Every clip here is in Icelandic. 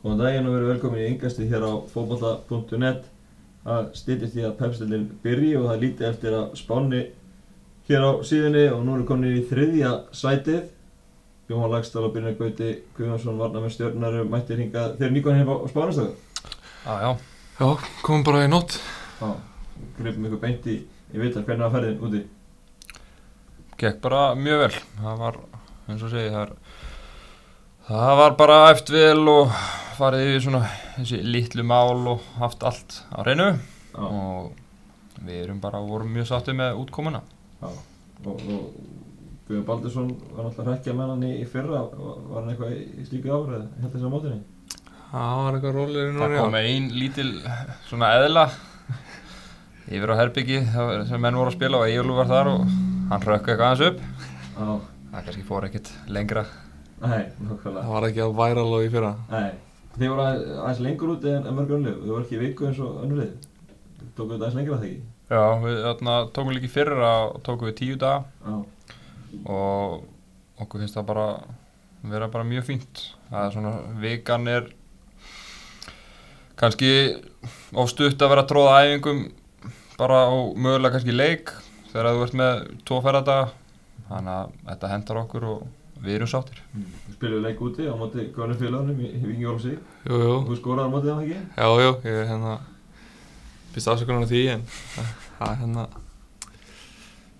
Góðan daginn og verið velkomin í yngasti hér á fótballa.net Það stýttist í að pepstillin byrji og það lítið eftir að spáni hér á síðunni og nú erum við komin í þriðja sætið. Jóhann Lagstall og Byrjar Gauti Guðjónsson varna með stjórnar mættir hingað. Þeir nýkon hér á spánastöðu Já, já, Já, komum bara í nótt. Já, gripum ykkur beint í, í vitar hvernig var ferðin úti? Gekk bara mjög vel. Það var, eins og segi það, er, það var bara eftir vel og farið yfir svona þessi litlu mál og haft allt á reynu Já, og við erum bara, vorum mjög sáttið með útkomuna. Já. Og, og Guðjón Baldursson var náttúrulega hrekkja með hann í, í fyrra. Var var hann eitthvað í, í slíku árið hérna þessi á mótinni Það var eitthvað rólegri það núna, kom ein lítil svona eðla yfir á herbyggi það- sem menn voru að spila og Egilur var þar og hann rökk eitthvað aðeins upp. Já, það kannski fór ekkert lengra. Nei, já. nokkvæmlega Það var ekki að væra alveg í fyrra. Nei, þið voru aðeins, lengur úti en, en mörg önnlið Þið voru ekki viku eins og önnulið Tókuðu þetta aðeins lengra það ekki? já, við þarna, tókum líka í fyrra og tókum við tíu daga. Já, og okkur finnst það bara vera bara mjög fínt. Það er svona, vikan er kannski ofstutt að vera að tróða æfingum bara á mögulega kannski leik þegar þú ert með tvo ferðardaga þannig að þetta hendar okkur og við erum sáttir Við spilum leik úti á móti Góðnum félagunum í, jú. Þú skoraði á móti það ekki? Já, jú, ég er hérna, fyrst afsökunar á því, en það er hérna,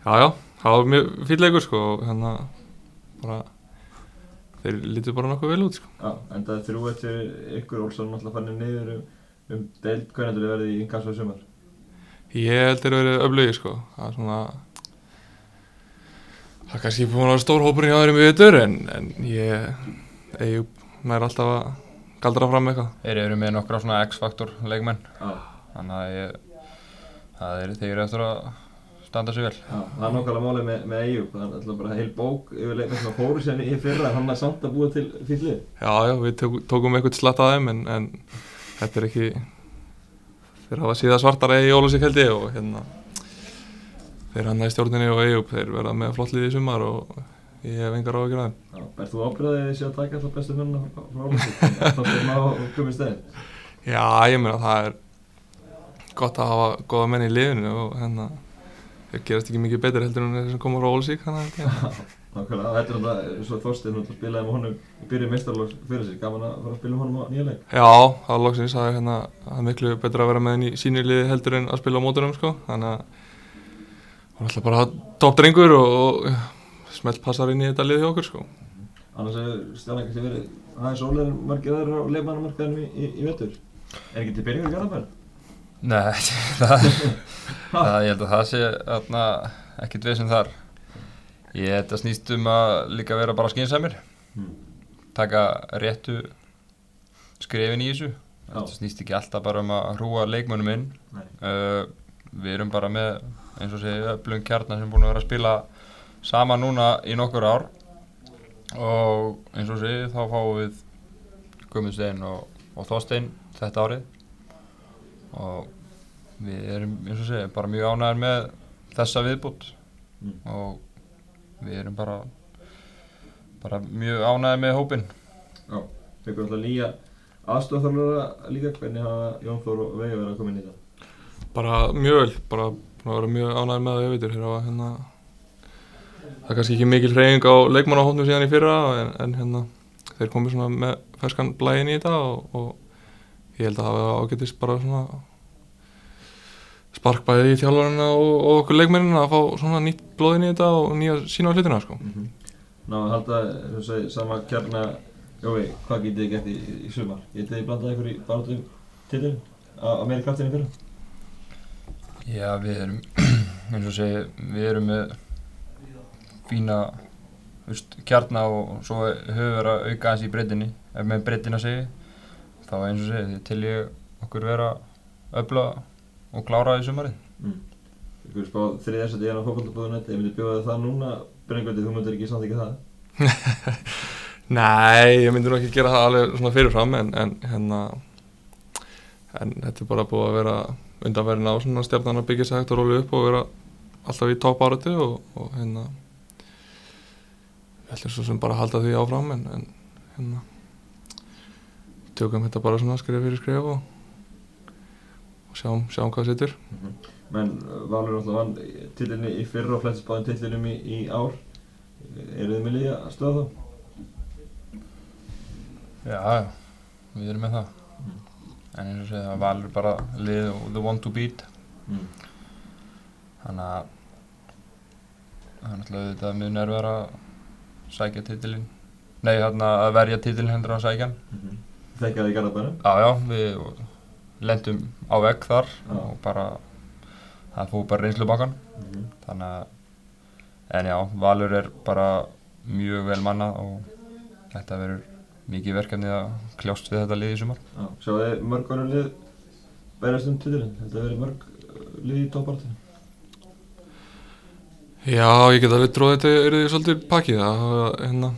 já, já, það var mjög fýll leikur, sko, og hérna, bara, þeir lítu bara nokkuð vel út, sko. Já, endaði þrjú eftir ykkur Olsson náttúrulega fannir niður um, um deild Hvernig þetta verði í innkassu sumar? Ég held þeir verið öflugir, sko, það er svona, það er kannski búin að vera stór hópurinn hjá þeirri mjög vitur, en, en ég, eigi, nær alltaf að galdra fram eitthvað. þeir eru með nokkra svona X-faktor leikmenn. Já, þannig að ég, það er, þeir eru eftir að standa sig vel. Já, það er nokkvæmlega málið með, með Eyjup. Það er alltaf bara heil bók yfir leikmenn sem að fóru sérni í fyrra hann er samt að búa til fýllið Já, já, við tók, tókum eitthvað slatt að þeim en, en þetta er ekki þeir hafa síða svartara í Ólusík held ég og hérna þeir hann í stjórninni og Eyjup þeir verða með flott liði í sumar og ég hef engar á að gera þeim er þú ábyrðaðið þessi að taka alltaf bestu mennina frá Ólfsvík? Þá fyrir maður að koma í stæðin Já, ég meina það er gott að hafa góða menn í liðinu og hérna þeir gerast ekki mikið betur heldur en þeir sem koma frá að ég Nákvæmlega, þetta er náttúrulega, svo Þorstein náttúrulega spilaði með honum í byrju meistarlóks fyrir sig, gaman að fara að spila með honum á nýja leik. Já, það er loksins að hérna, það er miklu betra að vera með henni í sínu liði heldur en að spila á mótunum sko. þannig að hún er alltaf bara topp drengur og, og smelt passar inn í þetta liði hjá okkur sko. Annars hefur Stjána kannski verið aðeins ólega margir aðra á leifmannamarkaðinu í, í, í vettur. Er ekki til byrjungur í Garðabær? Nei, það, það, ég held að það sé ekkert við sem þar Ég þetta snýst um að líka vera bara skynsamir Hmm. taka réttu skrefin í þessu þetta snýst ekki alltaf bara um að hrúa leikmönnum inn Nei. uh, Við erum bara með eins og segja öflugum kjarnar sem búin að vera að spila saman núna í nokkur ár. Og eins og segja þá fáum við Guðmundstein og, og Þorstein þetta árið. Og við erum eins og segja bara mjög ánægðar með þessa viðbútt Mm. og við erum bara bara mjög ánægðar með hópin Já, fekkur alltaf nýja aðstofþarlara líka, hvernig hafa Jón Þór og Veiga verið að koma inn í þetta? bara mjög vel bara búin að vera mjög ánægð með það ég veitur hérna, hérna, það er kannski ekki mikil hreyfing á leikmannahóttnum síðan í fyrra en, en hérna, þeir komið svona með ferskan blæin í þetta og, og ég held að það hafa ágætist bara svona sparkbæði í þjálfarina og, og okkur leikmennina að fá svona nýtt blóðin í þetta og nýja sína á hlutina sko. Mm -hmm. Ná, að halda, segi, sama kjarna, Jói, hvað getið þið gert í, í, sumar? Getið þið blandað ykkur í barátum titil á meiri kraftinni fyrra? Já, við erum eins og segja, við erum með fína veist, kjarna og svo höfum við að auka hans í breytinni ef með breytin að segja þá eins og segja, til ég okkur vera öfla og klára í sumarið Mm. Ykkur spáð þriðarsætti hérna á fókvöldabúðunet, ef myndi bjóða það núna, Brengvöldi, þú myndir ekki samt ekki það? Nei, ég myndi nú ekki gera það alveg svona fyrirfram en, en hérna en þetta er bara búið að vera undanverðin á svona stjarnan að byggja sig hægt og róli upp og vera alltaf í topp áratu og, og hérna við ætlum svo sem bara að halda því áfram en, en hérna tökum þetta bara svona skrif fyrir skrif og, og sjáum, sjáum hvað setur. Menn uh, Valur alltaf vann tillinni í fyrra og flettist báðin tillinum í, í ár eru þið með liða að stöða þá? Já, já, við erum með það En eins og segja, það valur bara lið og the one to beat Mm. Þannig að Það er náttúrulega þetta mjög nervar að sækja titilinn Nei, þarna að verja titilinn hendur að sækja hann Mm -hmm. Þekkjaði í Garðabænum? Já, já, við lendum á vegg þar Já. og bara það fóð bara reynslubankan Mm -hmm. þannig að en já, Valur er bara mjög vel mannað og þetta verður mikið verkefni að kljást við þetta lið í sumar Já, sjáu þið mörg önnur lið berjast um titilin? Þetta verið mörg uh, lið í toppartinu? Já, ég get alveg tróð þetta eru því svolítið pakkið það hérna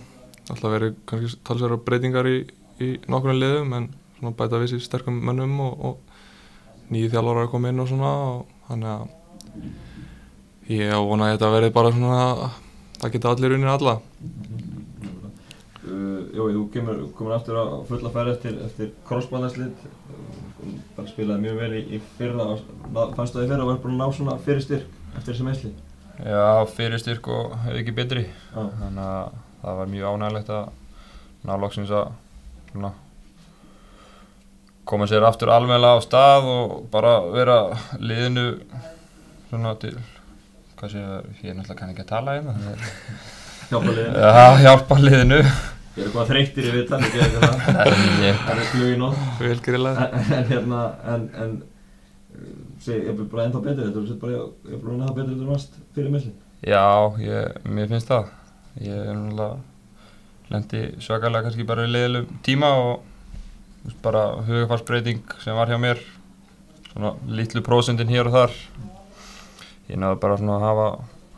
alltaf verið kannski talsverðar breytingar í, í nokkrum liðum en svona bæta við sér sterkum mönnum og, og nýju þjálfarar að koma inn og svona og þannig að ég á vona að þetta verði bara svona það geta allir unnið alla Uh, Jói, þú kemur, komur aftur á fulla færi eftir, eftir crossbandslið. Bara spilaði mjög vel í, í fyrra fannst það í fyrra og var búin að ná svona fyrir styrk eftir þessi meðsli Já, fyrir styrk og ekki betri. Já, þannig að það var mjög ánægilegt að ná loksins að svona, koma sér aftur alveglega á stað og bara vera liðinu svona til hvað sé ég, ég er náttúrulega kann ekki að tala hérna. Þannig að- hjálpa liðinu Ég er eitthvað þreyttir í viðtal, ekki eitthvað það Það er flug í nótt vel grillað en, hérna, en, en uh, segi, ég er bara ennþá betri þetta, þú sett bara, ég er bara ennþá betri þetta varst fyrir meðsli Já, ég, mér finnst það. Ég er náttúrulega lendi svakalega kannski bara í leiðilegum tíma og þú veist, bara hugafarsbreyting sem var hjá mér. Svona litlu prósendin hér og þar. Ég náðu bara svona að hafa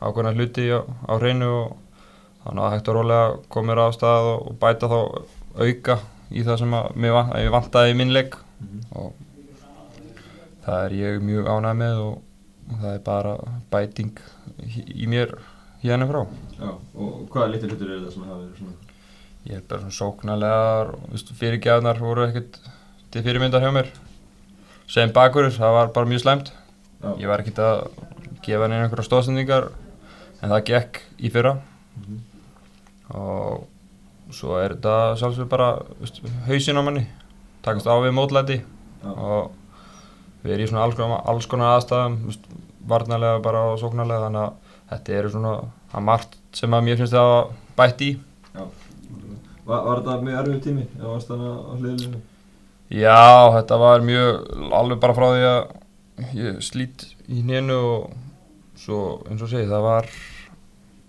ákveðna hluti á, á hreinu og þannig að hægt og rólega koma mér á stað og, og bæta þá auka í það sem að mér að vantaði í minn leik og það er ég mjög ánægð með og, og það er bara bæting í, mér hérna frá. Já, og hvaða litur hlutur eru það sem hafa verið svona Ég er bara svona sóknarlegar og fyrirgjafnar voru ekkert til fyrirmyndar hjá mér. Sem bakurur, það var bara mjög slæmt. Já, Ég var ekkert að gefa henni einhverja stóðsendingar en það gekk í fyrra Mhm. Og svo er þetta sjálfsög bara veist, hausinn á manni, takast á við mótlæti og við erum í svona alls konar, alls konar aðstæðum, veist, varnarlega bara og sóknarlega þannig að þetta eru svona að margt sem að mér finnst það að bætt í. já Var, var þetta mjög erfið tími, eða varst þannig á hliðinu? Já, þetta var mjög alveg bara frá því að ég slít í nénu og svo eins og segi það var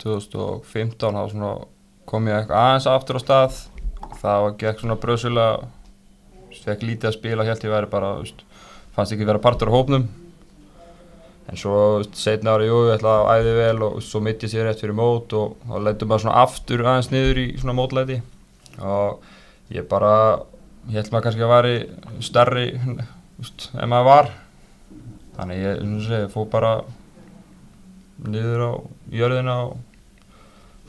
2015 þá svona kom ég aðeins aftur á stað. Það gekk svona bröðsula fekk lítið að spila helt ég væri bara veist, fannst ekki vera partur á hópnum. En svo setna ári jú ég ætla að æði vel og svo mitt ég sér rétt fyrir mót og þá leitum bara svona aftur aðeins niður í svona mótlæti. Og ég bara ég held maður kannski að væri stærri veist, en maður var. Þannig ég segi, fór bara niður á jörðina og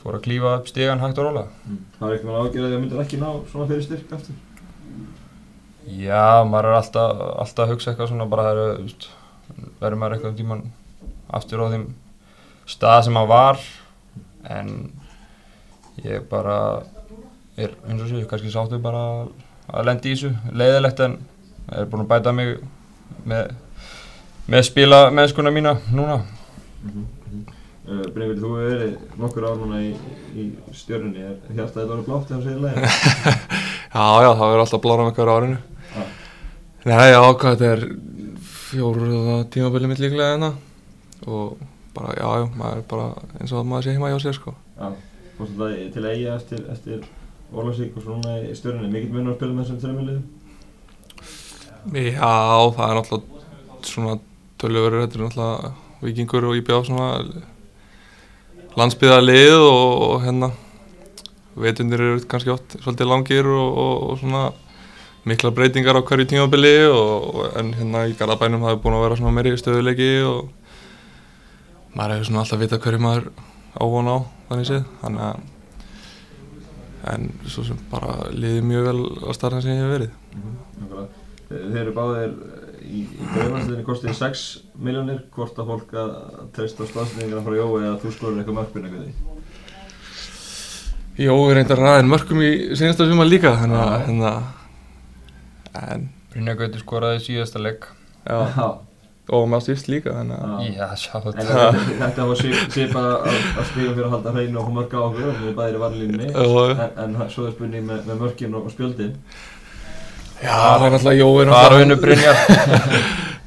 fór að klífa upp stígan hægt og rólega Mm. Það var eitthvað ágjörðið að þið myndir ekki ná svona fyrir styrk aftur? Já, maður er alltaf, alltaf að hugsa eitthvað svona bara það verður maður eitthvað tíman aftur á þeim stað sem maður var en ég bara er eins og séu, kannski sáttu bara að lendi í þessu, leiðilegt en er búinn að bæta mig með, með spila mennskuna mína núna. Mm -hmm. Uh, Brynfjörð, þú hefur verið nokkur ár núna í, í stjörnunni, er hjartaði þetta orðið blátt þegar þú segir leiðin? Já, já, það verður alltaf blára með hverju árinu Já. Nei, já, hvað þetta er fjóruða tímabili mitt líklega hérna og bara, já, já, maður er bara eins og að maður sé heima hjá sér, sko Já, fórst þetta til eiga eftir, eftir Ólafsvík og svo núna í stjörnunni, mikill munur að spila með þessum þreymiliðum? Já, það er náttúrulega svona töljuverður, þetta er náttúrulega vikingur og íbjáð svona landsbyðarlið og, og hérna vetundir eru kannski oft svolítið langir og, og, svona mikla breytingar á hverju tímabili en hérna í Garðabænum það er búin að vera svona meiri stöðuleiki og maður hefur svona alltaf vita hverju maður ávon á þannig séð þannig að en svo sem bara liði mjög vel á starfinn sem ég hef verið. Þe- Þeir eru báðir í, í greifansliðinu kostið 6 miljónir hvort að fólk að treysta staðsendingarna frá Jói eða þú skorur eitthvað mörkbyrna við því Jó, ég reyndar ræðin mörgum í senasta suma líka þannig að hérna, en Brynja Gauti skoraði síðasta legg já, og maður stýrst líka þannig að Já. Já, sjá þetta. þetta- var svipað að, að stíga fyrir að halda hreinu og mörg á okkur og við bæðir í varlínni Já. en, en svo er spurning með, og, og spjöldin Já, það er náttúrulega Jó er Bara vinnu Brynjar.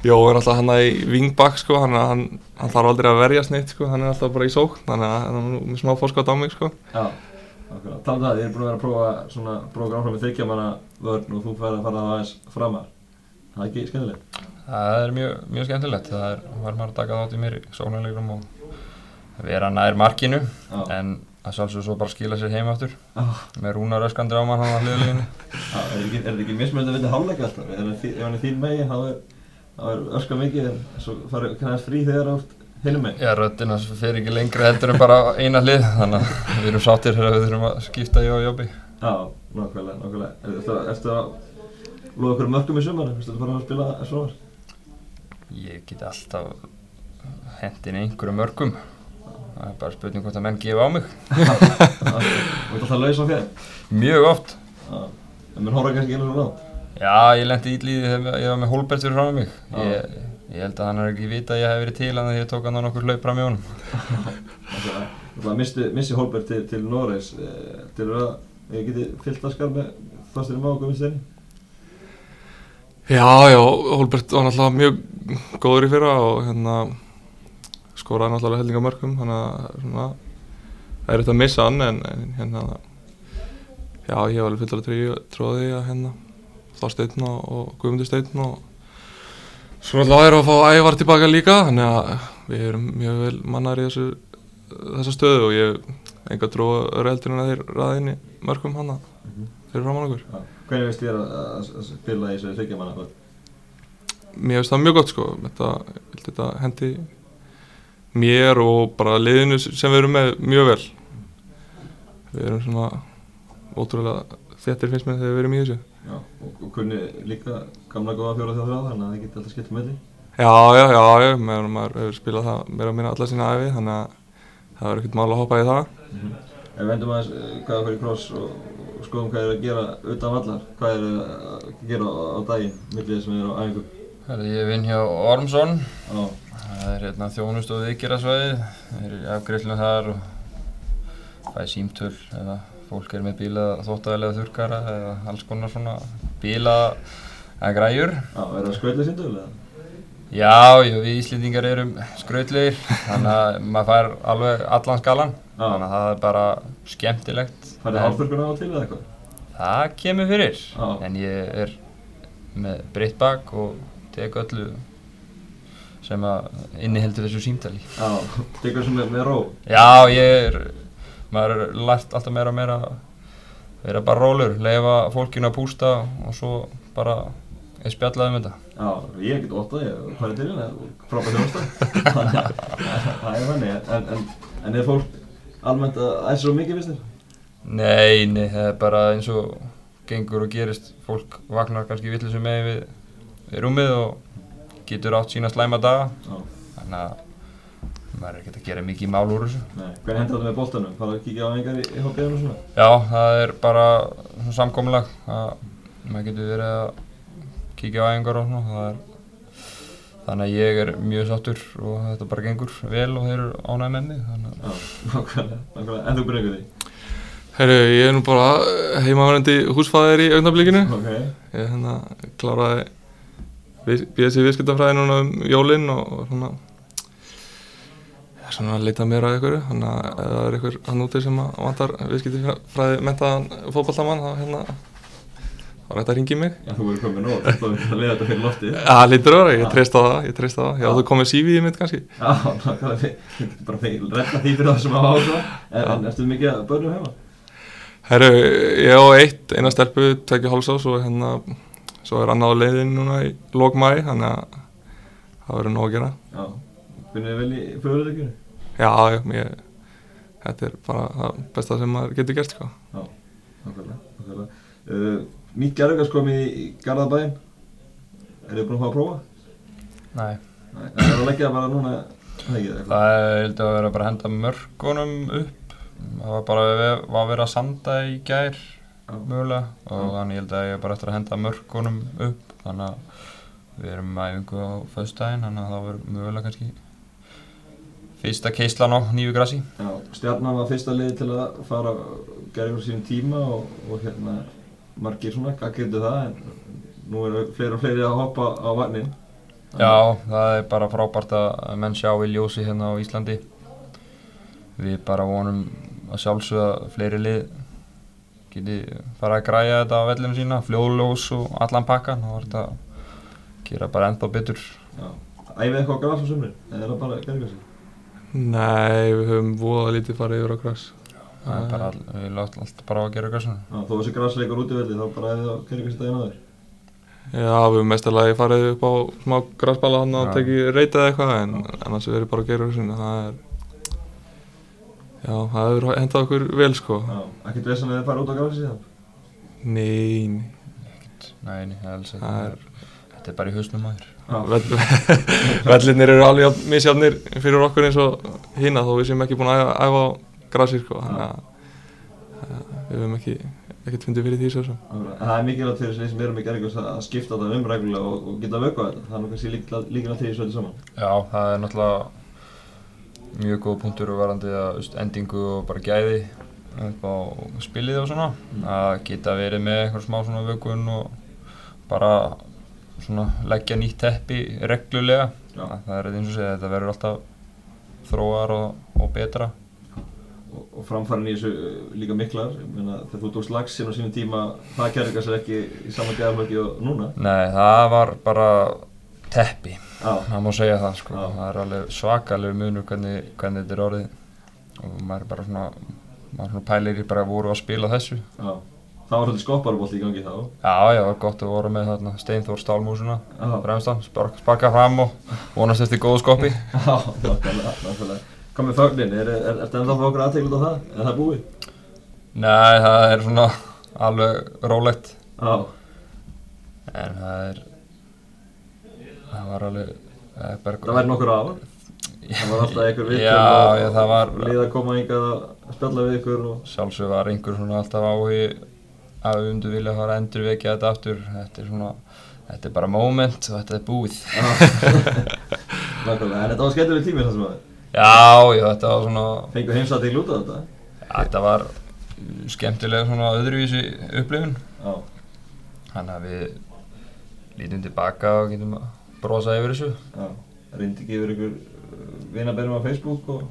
Jó er náttúrulega hann í wingback sko, hann, hann, hann þarf aldrei að verja snitt sko, hann er alltaf bara í sókn þannig að hann er nú með smá fórskátt á mig sko. Já. Talað um það, þið eru búin að vera að prófa svona prófa áfram með þykja manna vörn og þú færði að fara það aðeins framar. Það er ekki skemmtilegt. Það er mjög, mjög skemmtilegt. Það er, var maður að taka þátt í mér í sóknarleikum og vera nær markinu. Já, en að sjálfsög svo bara skila sér heim aftur Já. með rúnar öskandi á mann hann að hliðlínu Já, er þetta ekki, mismönd að vinna hálfleika alltaf? Það Ef hann er þín megi, þá er, þá er öska mikið en svo farið kannast frí þegar það er hinum megin. Já, röddina fer ekki lengri heldur en bara eina hlið þannig að við erum sáttir þegar við þurfum að skipta ég og Jóbi Já, nákvæmlega, nákvæmlega. Er- Ertu að- loða okkur mörgum í sumar? Ertu að fara að spila svona? Ég geti alltaf hendin einhverju mörgum það er bara spurning hvort að menn gefa á mig Þú ert alltaf laus á fjær? mjög oft Já, en mér horfa kannski einu svona á. Já, ég lendi ítlíði þegar ég var með Holbert fyrir fram með mig Já. ég, ég held að hann er ekki vita að ég hef verið til en ég tók hann á nokkur hlaup fram í honum Nákvæmlega. Nákvæmlega, missti, missi Holberg til, til Noregs. Eh, Til að ég geti fyllt að skar með þástirum á okkur steini? Já, já, Holbert var náttúrulega mjög góður í fyrra og hérna skoraði náttúrulega hellinga mörgum þannig að svona, það er eitthvað að missa hann en, en hérna já, ég var alveg að tróði að hérna Þorsteinn og, og Guðmundur Steinn og svo náttúrulega er að fá ævar tilbaka líka þannig að við erum mjög vel mannar í þessu þessa stöðu og ég hef enga trú öðru heldur en að þeir ræðinni mörgum hann fyrir framann okkur Já. Hvernig veist þér að, að, að spila í þessu þykja manna vörn? Mér finnst það mjög gott sko þetta, þetta hendi mér og bara liðinu sem við erum með mjög vel. Við erum svona ótrúlega þettir finnst mér þegar við erum í þessu. Já, og, og kunni líka gamla góða fjóra þjóð þrjá þannig að það geti alltaf skipt með því. Já, já, já, já, maður, maður hefur spilað það meira að minna alla sína æfi þannig að það verður ekkert mál að hoppa í það. Ef við vendum aðeins eh, hvað er fyrir kross og, og skoðum hvað er að gera utan vallar, hvað er að gera á, á þess að við erum á æfingu. Herri, Ég vinn hjá Ormsson Já, það er hérna þjónust og viðgerasvæði það er afgrillinu þar og fæði símtöl eða fólk er með bíla þóttaðilega þurrkara eða alls konar svona bíla að græjur já, er það skauðlega sínduðul eða? Já, já, við Íslendingar erum skrautlegir, þannig að maður fær alveg allan skalan, Já. þannig að það er bara skemmtilegt. Færði En hálfbörguna á til eða eitthvað? Það kemur fyrir, Já. en ég er með breytt bak og tek öllu sem að inniheldur þessu símtali. Já, tekur þessu með, ró. Já, ég er, maður er lært alltaf meira og meira að vera bara rólur, leifa fólkinu að pústa og svo bara er spjallað um þetta. Já, ég get óttað, ég farið til hérna, frábæð þjónustan. Það er þannig, en, en, en er fólk almennt að æsa svo mikið, þér? Nei, nei, það er bara eins og gengur og gerist. Fólk vaknar kannski villisum með við rúmið og getur átt sína slæma daga. Já, Þannig að maður er ekkert að gera mikið mál úr þessu. nei. Hvernig hendur þetta með boltanum? Fara að kíkja á einhver í, í hópiðinu og svona? Já, það er bara að maður getur verið að kíkja á æfingar og svona. Það er, þannig að ég er mjög sáttur og þetta bara gengur vel og þeir eru ánægð með mig. Þannig að Já, nákvæmlega, nákvæmlega. En þú ykkur því? Herru, ég er nú bara heimaverandi húsfæðir í augnablikinu Ok. ég hérna kláraði BSc viðskiptafræði núna um jólinn og, og svona er svona að leita mér að ykkur þannig að ef það er ykkur hann úti sem að vantar viðskiptafræði mentaðan fótballamann þá hérna þá er þetta að ringi mig Já, þú verður komið nóg, þú verður að leiða þetta fyrir loftið. Já, það lítur að vera, ég treyst á það, ég treyst á það áttu að koma CV í mitt kannski Já, þið getur bara þig redda því fyrir það sem hafa áhuga. En, ertu mikið að börnum heima? Herru, ég á eitt, eina stelpu, tvekja hálsás og hérna svo er annað á leiðin núna í lók mæ þannig að það verður nóg að gera Já. Finnir þið vel í fjöðurleikinu? Já, já, ég, þetta er bara það besta sem maður getur gert sko. Já. nákvæmlega, nákvæmlega. Uh, Nýtt gerðugars komið í Garðabæinn. Er þið búin að fá að prófa? Nei, það er að leggja bara núna, eitthvað. það er held að vera bara að henda mörkunum upp. Það var bara var verið að sanda í gær. Mögulega og þannig ég held að ég er bara eftir að henda mörkunum upp. Þannig að við erum með æfingu á föstudaginn, þannig að það verður mögulega kannski fyrsta keislan á nýju grassi. Já, Stjarnan var fyrsta liði til að fara gerðugars sínum tíma og, og hérna margir svona gaggrindu það en nú eru fleiri og fleiri að hoppa á vagnin. Já, það er bara frábært að menn sjá í ljósi hérna á Íslandi. Við bara vonum að sjálfsögða fleiri lið geti fara að græja þetta á vellinu sína, fljóðljós og allan pakkan og þetta gera bara ennþá betur. Já. Æfið eitthvað á gras á sumrin, eða er það bara gerðugarsi? Nei, við höfum voða lítið farið yfir á græs. Það er bara, all- við látum alltaf bara á að gera græsuna. Já, þó þessi grasleikur út í velli þá bara æfið á gerðugarsi daginn áður. Já, við höfum mestarlega farið upp á smá græsbala hann og tekið reytað eitthvað en annars við erum bara að gera þessu það er Já, það hefur hendað okkur vel sko Já, ekkert vesan að þið fara út á grasi síðan? Nei, nei, Nei, nei, það er alls það ekki. er Þetta er bara í hausnum maður. Vellinir eru alveg jafn- misjafnir fyrir okkur eins og hina þó við séum ekki búin að æfa, á grasi sko þannig að að við höfum ekki ekkert fundið fyrir því svo sem. Það er mikilvægt fyrir þeir sem eru með gerðugars að að skipta þetta um reglulega og, og geta vöku þetta. Það er nú kannski líkilvægt til því svo þetta saman. Já, það er náttúrulega mjög góð punktur og varandi að endingu og bara gæði upp á spilið og svona að geta verið með einhver smá svona vökun og bara svona leggja nýtt teppi reglulega Já. Að það er eins og segja, þetta verður alltaf þróar og, og betra Og, og framfærin í þessu uh, líka miklar. Þegar þú tókst lagsinn á sínum tíma, það gerðugars er ekki í sama gæðaflöki og núna. Nei, það var bara teppi, það má segja það sko það er alveg svakalega munur hvernig, hvernig þetta er orðið og maður er bara svona maður svona pælir í bara voru að spila þessu já. Það var svolítið skopparbolt í gangi þá. Já, já, gott að voru með þarna Steinþór Stálmúsuna fremstan, spark, sparka fram og vonast eftir góðu skoppi Já, nákvæmlega, nákvæmlega. Með fögnin, er, er, er þetta ennþá okkur aðteglut á það? Er það búið? Nei, það er svona alveg rólegt Já, en það er það var alveg það er bara það væri nokkur af. Það var alltaf einhver Já, og, já, það var og lið að koma hingað að spjalla við ykkur og... sjálfsög var einhver svona alltaf áhugi að við undu vilja fara að endur vekja þetta aftur þetta er svona, þetta er bara moment og þetta er búið nákvæmlega. En þetta var skemmtileg tími þessum að Já, já, þetta var svona fengu heimsætting lúta þetta. þetta var skemmtilega svona öðruvísi upplifun Já, Þannig að við lítum tilbaka og getum að brosa yfir þessu. já. Reyndi ekki yfir ykkur vinabennum á Facebook og...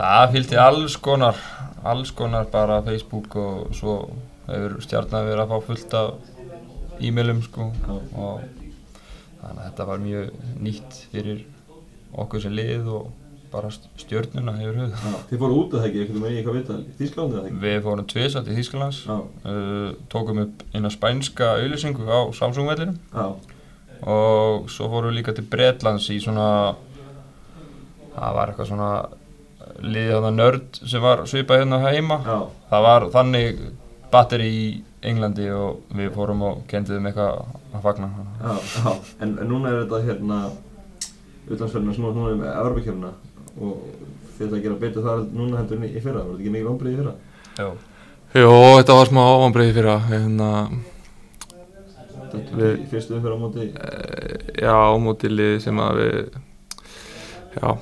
Það fylgdi alls konar, alls konar bara Facebook og svo hefur stjarnar verið að fá fullt af e-mailum sko Já. og þannig að þetta var mjög nýtt fyrir okkur sem lið og bara stjörnuna hefur höfð. Þið fóru út að það ekki, einhvern veginn í eitthvað vital, Þýsklandi eða ekki? Við fórum tvisað til Þýskalands, Já, uh, tókum upp eina spænska auðlýsingu á Samsung-vellinum og svo fórum við líka til Bretlands í svona það var eitthvað svona liðið þarna nörd sem var svipað hérna heima já, það var þannig batteri í Englandi og við fórum og kendiðum eitthvað að fagna já, já. En, en núna er þetta hérna utlandsferðina snúið núna með Evropakefna og ætla að gera betur þar núna heldur en í í fyrra, var þetta ekki mikil ombrið í fyrra? Jó. Jó, þetta var smá ávanbreið fyrir að hérna, Þetta Við- fyrstu umferð á móti. Eh, já, á móti liði sem að við já,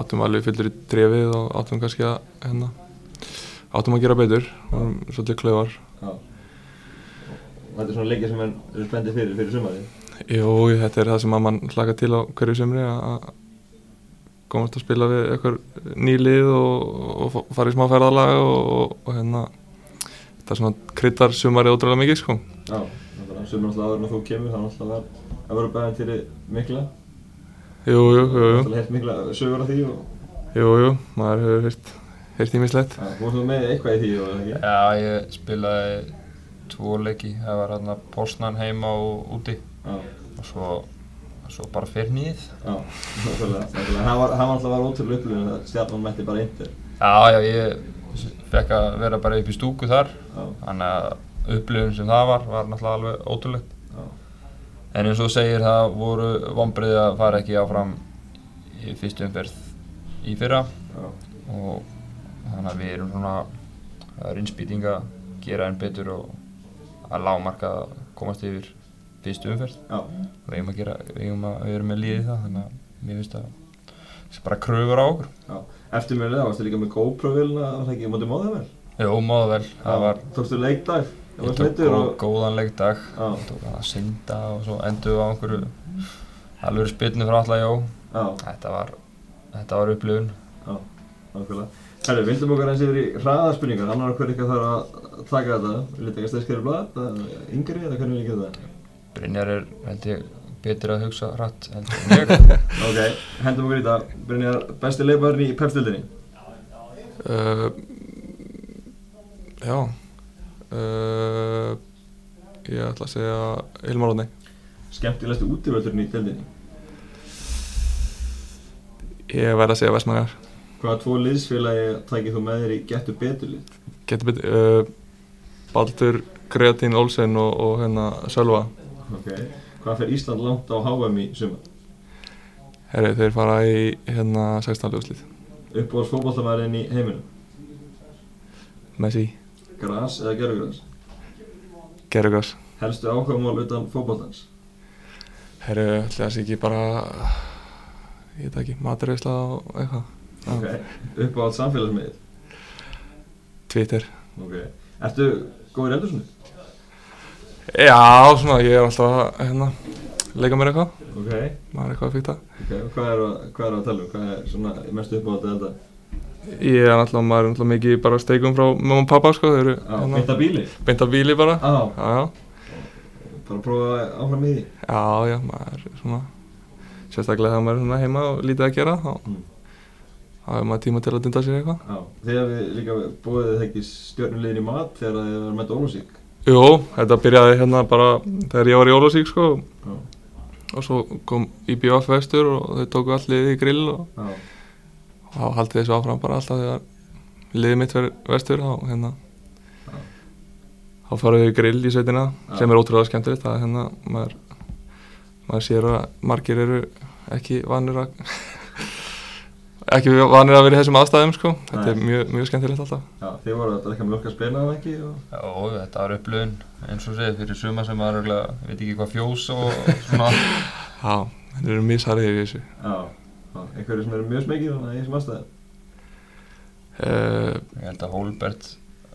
áttum alveg fyllir í drefið og áttum kannski að hérna, áttum að gera betur. Og svolítið Og þetta er svona leikir sem er, spendið fyrir, fyrir sumarið? Jú, þetta er það sem að mann hlaka til á hverju sömri að komast að spila við eitthvað nýlið og, og fa- fara í smá ferðalag og, og, og hérna þetta er svona kryddar sumarið ótrúlega mikið sko. Já, náttúrulega, sumar alltaf áður en þú kemur, það er alltaf var að vera bæðin til mikla. Jú, jú, jú, jú, Alltaf heilt mikla sögur af því og jú, jú maður hefur heyrt, heyrt ímislegt þú varst með eitthvað í því og það ekki? Já, ég spilaði tvo leiki, það var hérna Pósnan heima og úti. Já, og svo, svo bara fyrir nýð já, náttúrulega, náttúrulega. Hann var, hann var alltaf var ótrúlega upplifin að stjarnan mætti bara índir. Já, já, ég fekk að vera bara upp í stúku þar. Já, þannig að upplifun sem það var var náttúrulega alveg ótrúlegt. Já, en eins og segir það voru vonbreið að fara ekki áfram í fyrstu umferð í fyrra. Já, og þannig að við erum svona það er innspýting að gera enn betur og að lágmarka að komast yfir fyrstu umferð. Já, við eigum að gera, við eigum að erum með líði það þannig að mér finnst að það sé bara kröfur á okkur. Já. Eftirmjörlega, varstu líka með GoPro-vilna, var það ekki í móti móða vel? Jó, móða vel, það var leikdag? Það ég var tók smittur gó, og... góðan leikdag. Já, ég tók hann að synda og svo endur við á einhverju alveg spilnu frá alla jó. Já, þetta var, þetta var upplifun. Já, nákvæmlega. Herru, vildum okkar eins yfir í hraðarspurningar, annar hver ykkar þarf að taka þetta, vil þetta ekki stæðskeri blad, eða yngri, eða hvernig vil ég gera það? Brynjar er, held ég, betur að hugsa hratt heldur en ég. Ok, hendum okkur í það, Brynjar, besti leifbarinn í pepstildinni? Uh, já uh, Ég ætla að segja Hilmar Róðni Skemmtilegstu útivöldurinn í deildinni? Ég verð að segja Vestmangar Hvaða tvo liðsfélagi tækir þú með þér í getur beturlið? Getur betur uh, Baldur, Kreatín Olsen og, og hérna Sölva Ok, hvað fer Ísland langt á HM í sumar? Herri, þeir fara í hérna 16. úrslið Uppbóðs fótballtamæðurinn í heiminum? Messi, Gras eða gerugras? Gerugars Helstu áhugamál utan fótballtans? Herri, ætla það sé ekki bara Ég veit það ekki, maturveisla og eitthvað. Ok, uppbóðs samfélagsmiðil? Twitter Ok, ertu góður eldur Já, svona, ég er alltaf að hérna, leika mér eitthvað Ok, er eitthvað að fykta ok, hvað er, að, hvað er að tala um? Hvað er svona mest uppbóðs að elda? Ég er alltaf, maður er alltaf mikið bara steikum frá mamma og pappa sko, þeir eru Já, beint að bíli? beint af bíli bara. Já, bara prófa áfram í því. Já, já, maður er svona sérstaklega þegar maður er svona heima og lítið að gera þá Mm. hefur maður tíma til að dunda sér eitthvað. Já, þegar við líka búið það ekki stjórnulegin í mat þegar þið var með Ólusík Jú, þetta byrjaði hérna bara þegar ég var í Ólafsvík sko. Já, og svo kom IBF vestur og þau tóku liðið í grill og já, þá haldið þessu áfram bara alltaf þegar liðið mitt verið vestur þá hérna Já. þá farum við grill í sveitina Já. sem er ótrúlega skemmtilegt það er hérna maður, maður sér að margir eru ekki vanir að ekki vanir að vera í þessum aðstæðum sko þetta er Nei. mjög, mjög skemmtilegt alltaf já, þið voru að drekka mjölk að spila það ekki og... og þetta var upplifun eins og segið fyrir suma sem var örugglega, ég veit ekki hvað fjós og svona já, þeir eru misharið í þessu Já, já, einhverju sem eru mjög smekið þannig í þessum aðstæðum? Uh, ég held að Hólbert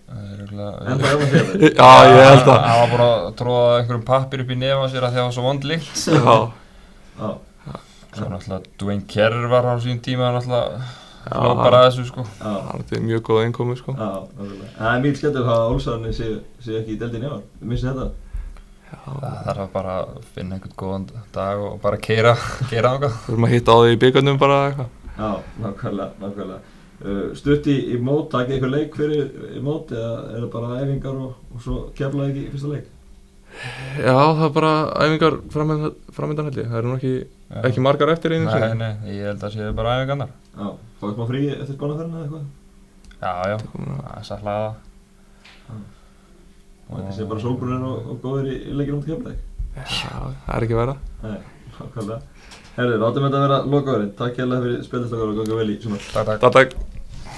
er En það er það fyrir já, ég held að hann var búin að tróða einhverjum pappir upp í nefa sér að að það var svo vond líkt já, Já, svo náttúrulega Dwayne Kerr var á sín tíma náttúrulega Já, hló bara að þessu sko. Já, það er mjög góð einkomi sko. Það er mjög skemmtilega að Ólsarni sé, sé ekki í deildinni í ár. Við missum þetta það þarf að bara finna einhvern góðan dag og bara keira keira ánkað við erum að hitta á því í byggarnum bara eitthvað. Já, nákvæmlega, nákvæmlega. Uh, Stutt í, í mót, takið eitthvað leik fyrir í mót eða er það bara æfingar og, og svo keflaði ekki í fyrsta leik? Já, það er bara æfingar framöndan, held ég, það eru nú ekki, ekki margar eftir einu nei, sinni. nei, ég held að sé bara æfingarnar. Já, fáið smá frí eftir gónaferðina eða eitthvað? já, já, að- það er satt hlaða Og ekki sé bara sólbrunir og, og góðir í, leikir um til keflaði? Já, það er ekki að vera. Nei, nákvæmlega Herðu, látum þetta vera lokaðurinn Takk hérlega fyrir spillistakar og ganga vel í sumar takk, takk Takk, takk.